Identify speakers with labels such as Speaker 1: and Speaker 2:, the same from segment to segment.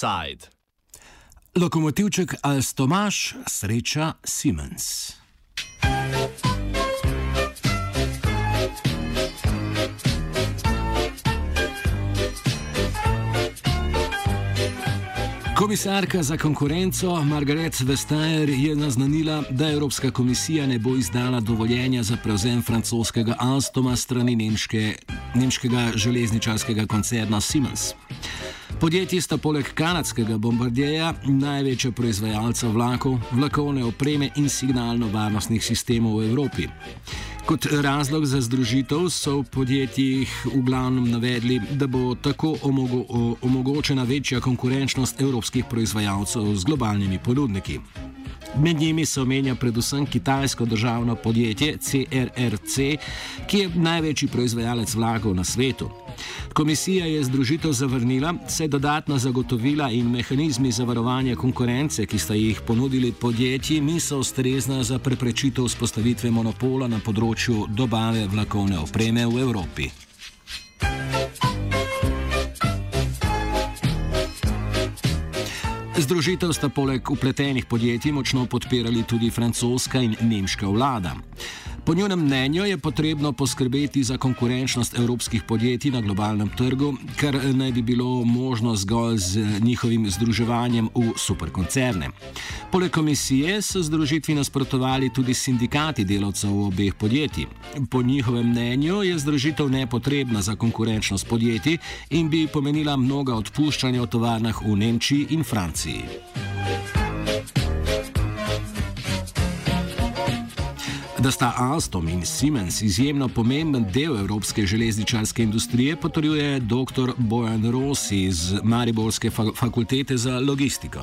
Speaker 1: Offside.
Speaker 2: Lokomotivček Alstomaš sreča Siemens. Komisarka za konkurenco Margaret Vestager je naznanila, da Evropska komisija ne bo izdala dovoljenja za prevzem francoskega Alstoma strani nemške, nemškega železničarskega koncerna Siemens. Podjetji sta poleg kanadskega bombardjeja največja proizvajalca vlakov, vlakovne opreme in signalno-varnostnih sistemov v Evropi. Kot razlog za združitev so v podjetjih v glavnem navedli, da bo tako omogo omogočena večja konkurenčnost evropskih proizvajalcev z globalnimi ponudniki. Med njimi se omenja predvsem kitajsko državno podjetje CRRC, ki je največji proizvajalec vlakov na svetu. Komisija je združitev zavrnila, saj dodatna zagotovila in mehanizmi zavarovanja konkurence, ki sta jih ponudili podjetji, niso ustrezna za preprečitev vzpostavitve monopola na področju dobave vlakovne opreme v Evropi. Združitev sta poleg upletenih podjetij močno podpirali tudi francoska in nemška vlada. Po njunem mnenju je potrebno poskrbeti za konkurenčnost evropskih podjetij na globalnem trgu, kar naj bi bilo možno zgolj z njihovim združevanjem v superkoncerne. Poleg komisije so združitvi nasprotovali tudi sindikati delavcev obeh podjetij. Po njihovem mnenju je združitev nepotrebna za konkurenčnost podjetij in bi pomenila mnoga odpuščanja v tovarnah v Nemčiji in Franciji. Da sta Alstom in Siemens izjemno pomemben del evropske železničarske industrije, potrjuje dr. Bojan Rossi iz Mariborske fakultete za logistiko.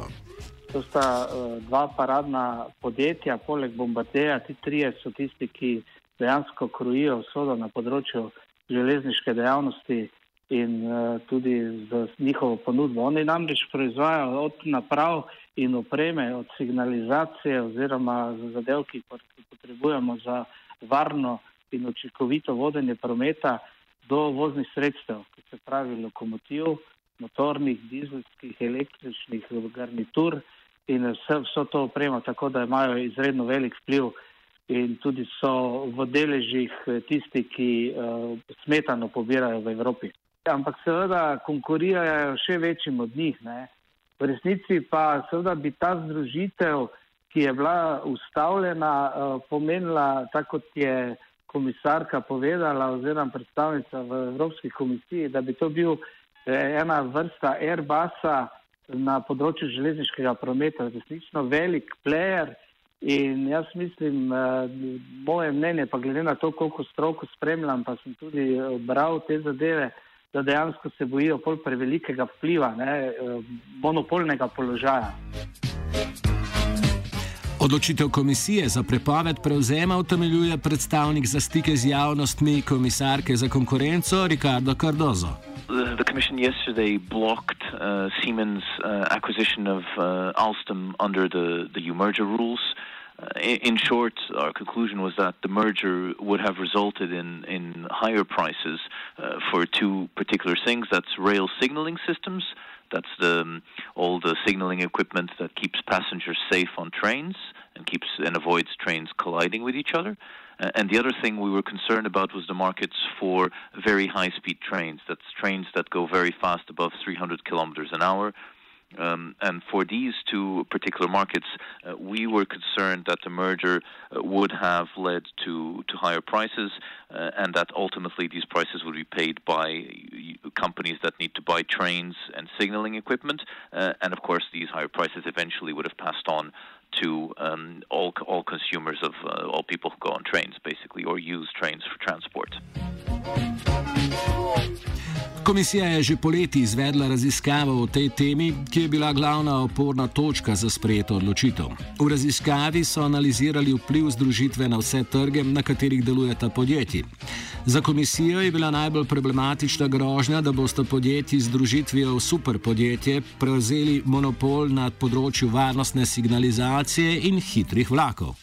Speaker 3: To sta uh, dva paradna podjetja, poleg Bombardeja, ti trije so tisti, ki dejansko krojijo vsodo na področju železniške dejavnosti in uh, tudi z njihovo ponudbo. Oni namreč proizvajajo od naprav in opreme, od signalizacije oziroma zadev, ki jih potrebujemo za varno in učinkovito vodenje prometa, do voznih sredstev, ki se pravi lokomotiv, motornih, dizelskih, električnih garnitur in vse, vso to opremo, tako da imajo izredno velik vpliv in tudi so v deležih tisti, ki uh, smetano pobirajo v Evropi. Ampak seveda konkurirajo še večjim od njih. Ne? V resnici pa seveda bi ta združitev, ki je bila ustavljena, eh, pomenila, tako kot je komisarka povedala oziroma predstavnica v Evropski komisiji, da bi to bil eh, ena vrsta Airbusa na področju železniškega prometa, resnično velik player. In jaz mislim, eh, moje mnenje, pa glede na to, koliko stroko spremljam, pa sem tudi bral te zadeve, da dejansko se bojijo pol prevelikega vpliva, ne, eh, monopolnega položaja.
Speaker 2: Odločitev komisije za prepoved prevzema utemeljuje predstavnik za stike z javnostmi komisarke za konkurenco Ricardo Cardozo.
Speaker 4: The commission yesterday blocked uh, Siemens' uh, acquisition of uh, Alstom under the, the EU merger rules. Uh, in short, our conclusion was that the merger would have resulted in, in higher prices uh, for two particular things. That's rail signaling systems. That's the, um, all the signaling equipment that keeps passengers safe on trains and keeps and avoids trains colliding with each other. Uh, and the other thing we were concerned about was the markets for very high-speed trains. That's trains that go very fast, above 300 kilometers an hour, um, and for these two particular markets, uh, we were concerned that the merger uh, would have led to, to higher prices, uh, and that ultimately these prices would be paid by companies that need to buy trains and signaling equipment. Uh, and of course, these higher prices eventually would have passed on to um, all, all consumers of uh, all people who go on trains, basically, or use trains for transport.
Speaker 2: Komisija je že poleti izvedla raziskavo o tej temi, ki je bila glavna oporna točka za sprejeto odločitev. V raziskavi so analizirali vpliv združitve na vse trge, na katerih delujeta podjetji. Za komisijo je bila najbolj problematična grožnja, da boste podjetji združitvijo v superpodjetje prevzeli monopol nad področju varnostne signalizacije in hitrih vlakov.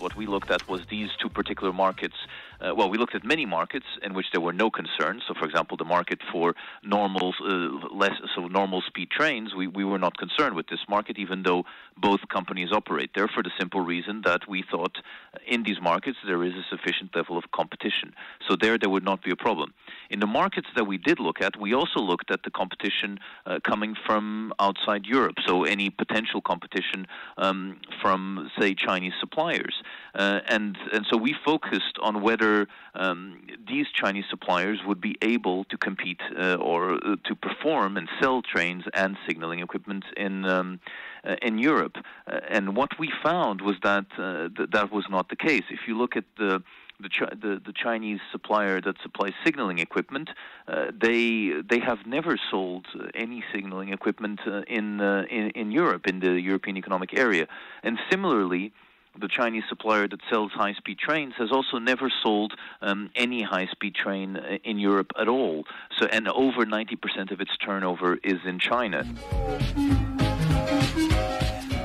Speaker 4: What we looked at was these two particular markets. Uh, well, we looked at many markets in which there were no concerns. So, for example, the market for normal, uh, less so normal speed trains, we, we were not concerned with this market, even though both companies operate there, for the simple reason that we thought in these markets there is a sufficient level of competition. So there, there would not be a problem. In the markets that we did look at, we also looked at the competition uh, coming from outside Europe. So any potential competition um, from, say, Chinese suppliers, uh, and and so we focused on whether um, these Chinese suppliers would be able to compete uh, or uh, to perform and sell trains and signaling equipment in um, uh, in Europe. Uh, and what we found was that th- that was not the case. If you look at the the, the, the, Chinese supplier that supplies signaling equipment, uh, they they have never sold any signaling equipment uh, in, uh, in, in Europe in the European Economic Area, and similarly. The Chinese supplier that sells high-speed trains has also never sold um, any high-speed train uh, in Europe at all. So, and over 90% of its turnover is in China.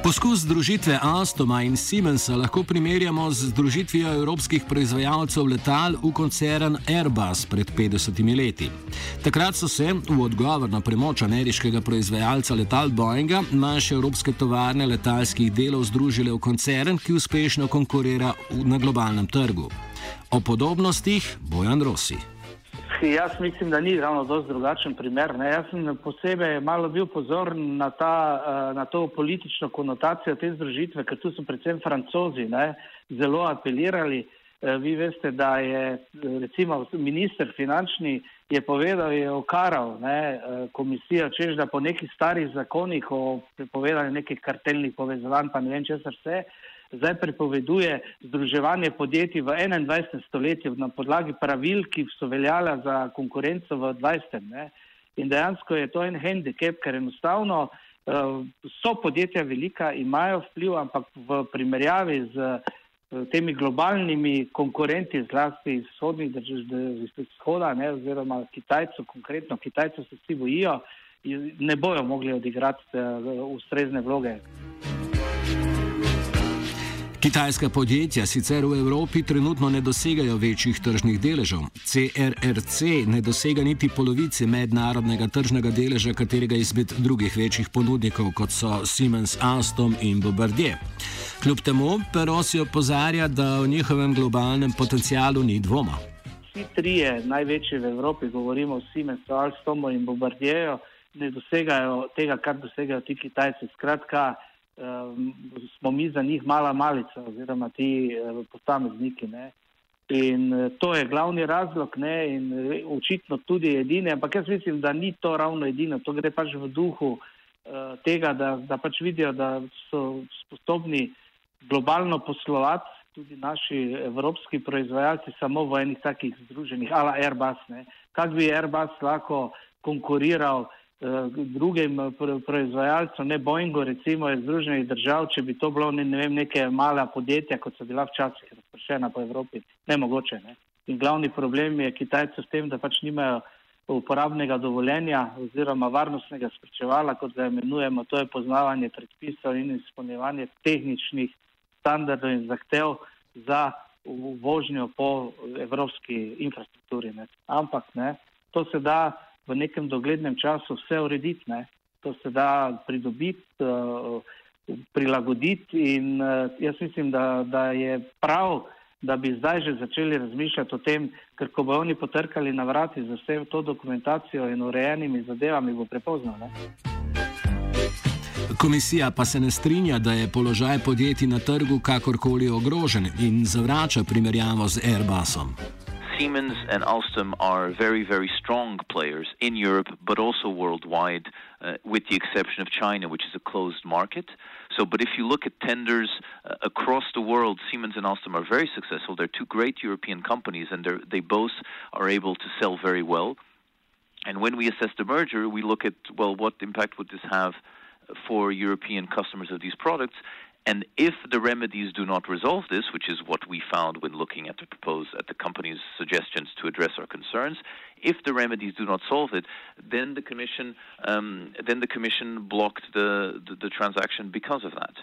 Speaker 2: Poskus združitve Alstoma in Siemensa lahko primerjamo z združitvijo evropskih proizvajalcev letal v koncern Airbus pred 50 leti. Takrat so se v odgovor na premoč ameriškega proizvajalca letal Boeinga naše evropske tovarne letalskih delov združile v koncern, ki uspešno konkurira na globalnem trgu. O podobnostih Bojan Rossi.
Speaker 3: Jaz mislim, da ni ravno dosti drugačen primer. Ne. Jaz sem posebej malo bil pozoren na, ta, eh, na to politično konotacijo te združitve, ker tu so predvsem francozi ne, zelo apelirali. Eh, vi veste, da je recimo minister finančni je povedal, je okaral ne, eh, komisijo, čež da po nekih starih zakonih o prepovedanju nekih kartelnih povezovanj, pa ne vem česar vse, zdaj prepoveduje združevanje podjetij v 21. stoletju na podlagi pravil, ki so veljala za konkurenco v 20. Ne? In dejansko je to en handicap, ker enostavno uh, so podjetja velika, imajo vpliv, ampak v primerjavi z uh, temi globalnimi konkurenti, zlasti iz vzhodnih držav, iz vzhoda, ne, oziroma Kitajcev, konkretno Kitajcev se vsi bojijo, ne bojo mogli odigrati uh, ustrezne vloge.
Speaker 2: Kitajska podjetja sicer v Evropi trenutno ne dosegajo večjih tržnih deležev. CRRC ne dosega niti polovice mednarodnega tržnega deleža katerega izmed drugih večjih ponudnikov, kot so Siemens, Alstom in Bombardier. Kljub temu pa Rossi opozarja, da o njihovem globalnem potencialu ni dvoma.
Speaker 3: Vsi trije največji v Evropi, govorimo o Siemensu, Alstomu in Bombardieru, ne dosegajo tega, kar dosegajo ti Kitajci. Skratka, smo mi za njih mala malica oziroma ti uh, posamezniki. Ne. In uh, to je glavni razlog ne, in uh, očitno tudi edini, ampak jaz mislim, da ni to ravno edino, to gre pač v duhu uh, tega, da, da pač vidijo, da so sposobni globalno poslovati tudi naši evropski proizvajalci samo v enih takih združenih, ala Airbus. Ne. Kak bi Airbus lahko konkuriral Eh, drugim eh, proizvajalcem, ne Boeingu, recimo iz Združenih držav, če bi to bilo ne, ne vem, neke mala podjetja, kot so bila včasih razpršena po Evropi, nemogoče. Ne. In glavni problem je Kitajcev s tem, da pač nimajo uporabnega dovoljenja oziroma varnostnega spričevala, kot ga imenujemo, to je poznavanje predpisov in izpolnjevanje tehničnih standardov in zahtev za vožnjo po evropski infrastrukturi. Ne. Ampak ne, to se da v nekem doglednem času vse urediti. Ne? To se da pridobiti, uh, prilagoditi in uh, jaz mislim, da, da je prav, da bi zdaj že začeli razmišljati o tem, ker ko bo oni potrkali na vrati za vse to dokumentacijo in urejenimi zadevami, bo prepozno. Ne?
Speaker 2: Komisija pa se ne strinja, da je položaj podjetij na trgu kakorkoli ogrožen in zavrača primerjavo z Airbusom.
Speaker 4: Siemens and Alstom are very, very strong players in Europe, but also worldwide, uh, with the exception of China, which is a closed market. So, but if you look at tenders uh, across the world, Siemens and Alstom are very successful. They're two great European companies, and they both are able to sell very well. And when we assess the merger, we look at well, what impact would this have for European customers of these products? And if the remedies do not resolve this, which is what we found when looking at the proposed at the company's suggestions to address our concerns, if the remedies do not solve it, then the commission um, then the commission blocked the, the, the transaction because of that.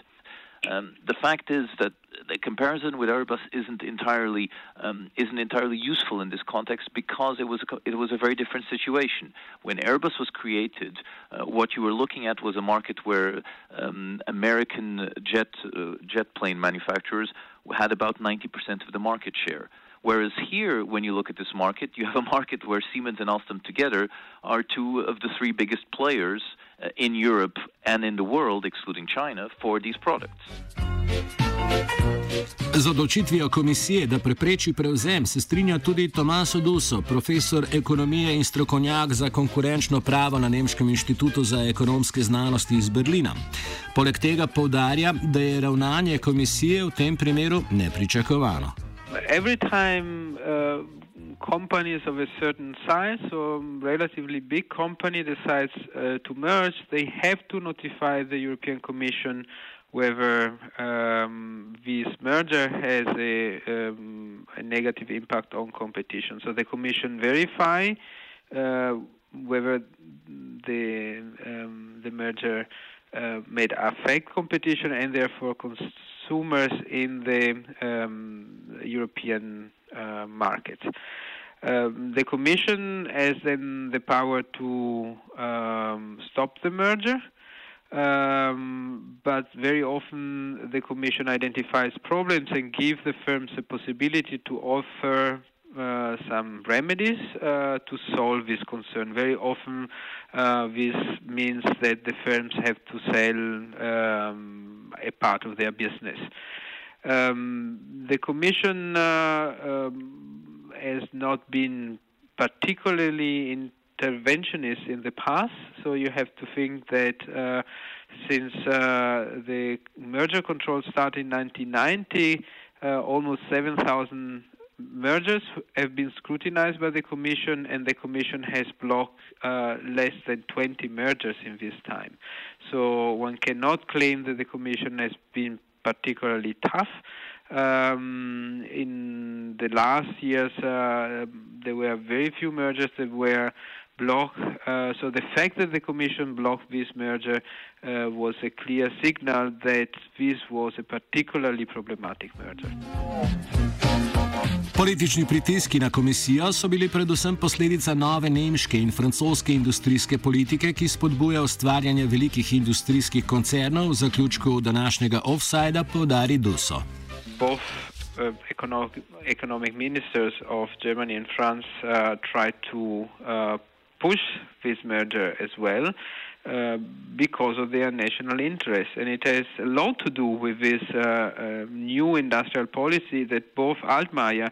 Speaker 4: Um, the fact is that the comparison with Airbus isn't entirely um, isn't entirely useful in this context because it was a, it was a very different situation. When Airbus was created, uh, what you were looking at was a market where um, American jet uh, jet plane manufacturers had about 90% of the market share. Whereas here, when you look at this market, you have a market where Siemens and Alstom together are two of the three biggest players uh, in Europe and in the world, excluding China, for these products.
Speaker 2: Z odločitvijo komisije, da prepreči prevzem, se strinja tudi Tomas Oduso, profesor ekonomije in strokovnjak za konkurenčno pravo na Nemškem inštitutu za ekonomske znanosti iz Berlina. Poleg tega povdarja, da je ravnanje komisije v tem primeru nepričakovano.
Speaker 1: Every time uh, companies of a certain size or relatively big company decides uh, to merge, they have to notify the European Commission whether um, this merger has a, um, a, negative impact on competition. So the Commission verify uh, whether the um, the merger uh, may affect competition and therefore consumers in the um, European uh, market. Um, the Commission has then the power to um, stop the merger. Um, but very often the Commission identifies problems and gives the firms the possibility to offer uh, some remedies uh, to solve this concern. Very often, uh, this means that the firms have to sell um, a part of their business. Um, the Commission uh, um, has not been particularly interventionist in the past. So you have to think that uh, since uh, the merger control started in 1990, uh, almost 7,000 mergers have been scrutinized by the Commission, and the Commission has blocked uh, less than 20 mergers in this time. So one cannot claim that the Commission has been particularly tough. Um, in the last years, uh, there were very few mergers that were blocked. Uh, so the fact that the Commission blocked this merger uh, was a clear signal that this was a particularly problematic merger.
Speaker 2: Politični pritiski na komisijo so bili predvsem posledica nove nemške in francoske industrijske politike, ki spodbuja ustvarjanje velikih industrijskih koncernov, v zaključku današnjega offsajda podari Duso.
Speaker 1: Both uh, economic, economic ministers of Germany and France uh, tried to uh, push this merger as well uh, because of their national interest. And it has a lot to do with this uh, uh, new industrial policy that both Altmaier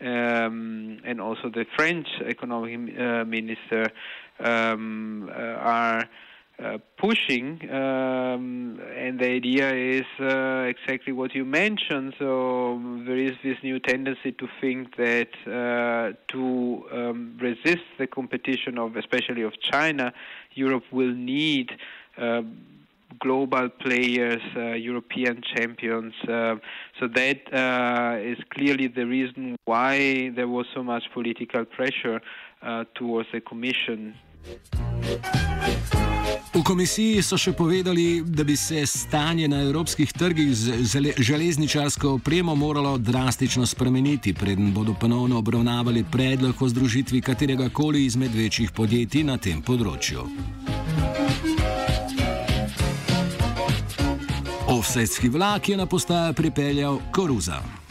Speaker 1: um, and also the French economic uh, minister um, uh, are uh, pushing, um, and the idea is uh, exactly what you mentioned. So there is this new tendency to think that uh, to um, resist the competition of, especially of China, Europe will need. Uh, global players, uh, European champions. Uh, so that is clearly the reason why there was so much political pressure towards the Commission.
Speaker 2: V komisiji so še povedali, da bi se stanje na evropskih trgih z železničarsko opremo moralo drastično spremeniti, preden bodo ponovno obravnavali predlog o združitvi katerega koli izmed večjih podjetij na tem področju. Offsetski vlak je na postajo pripeljal Koruza.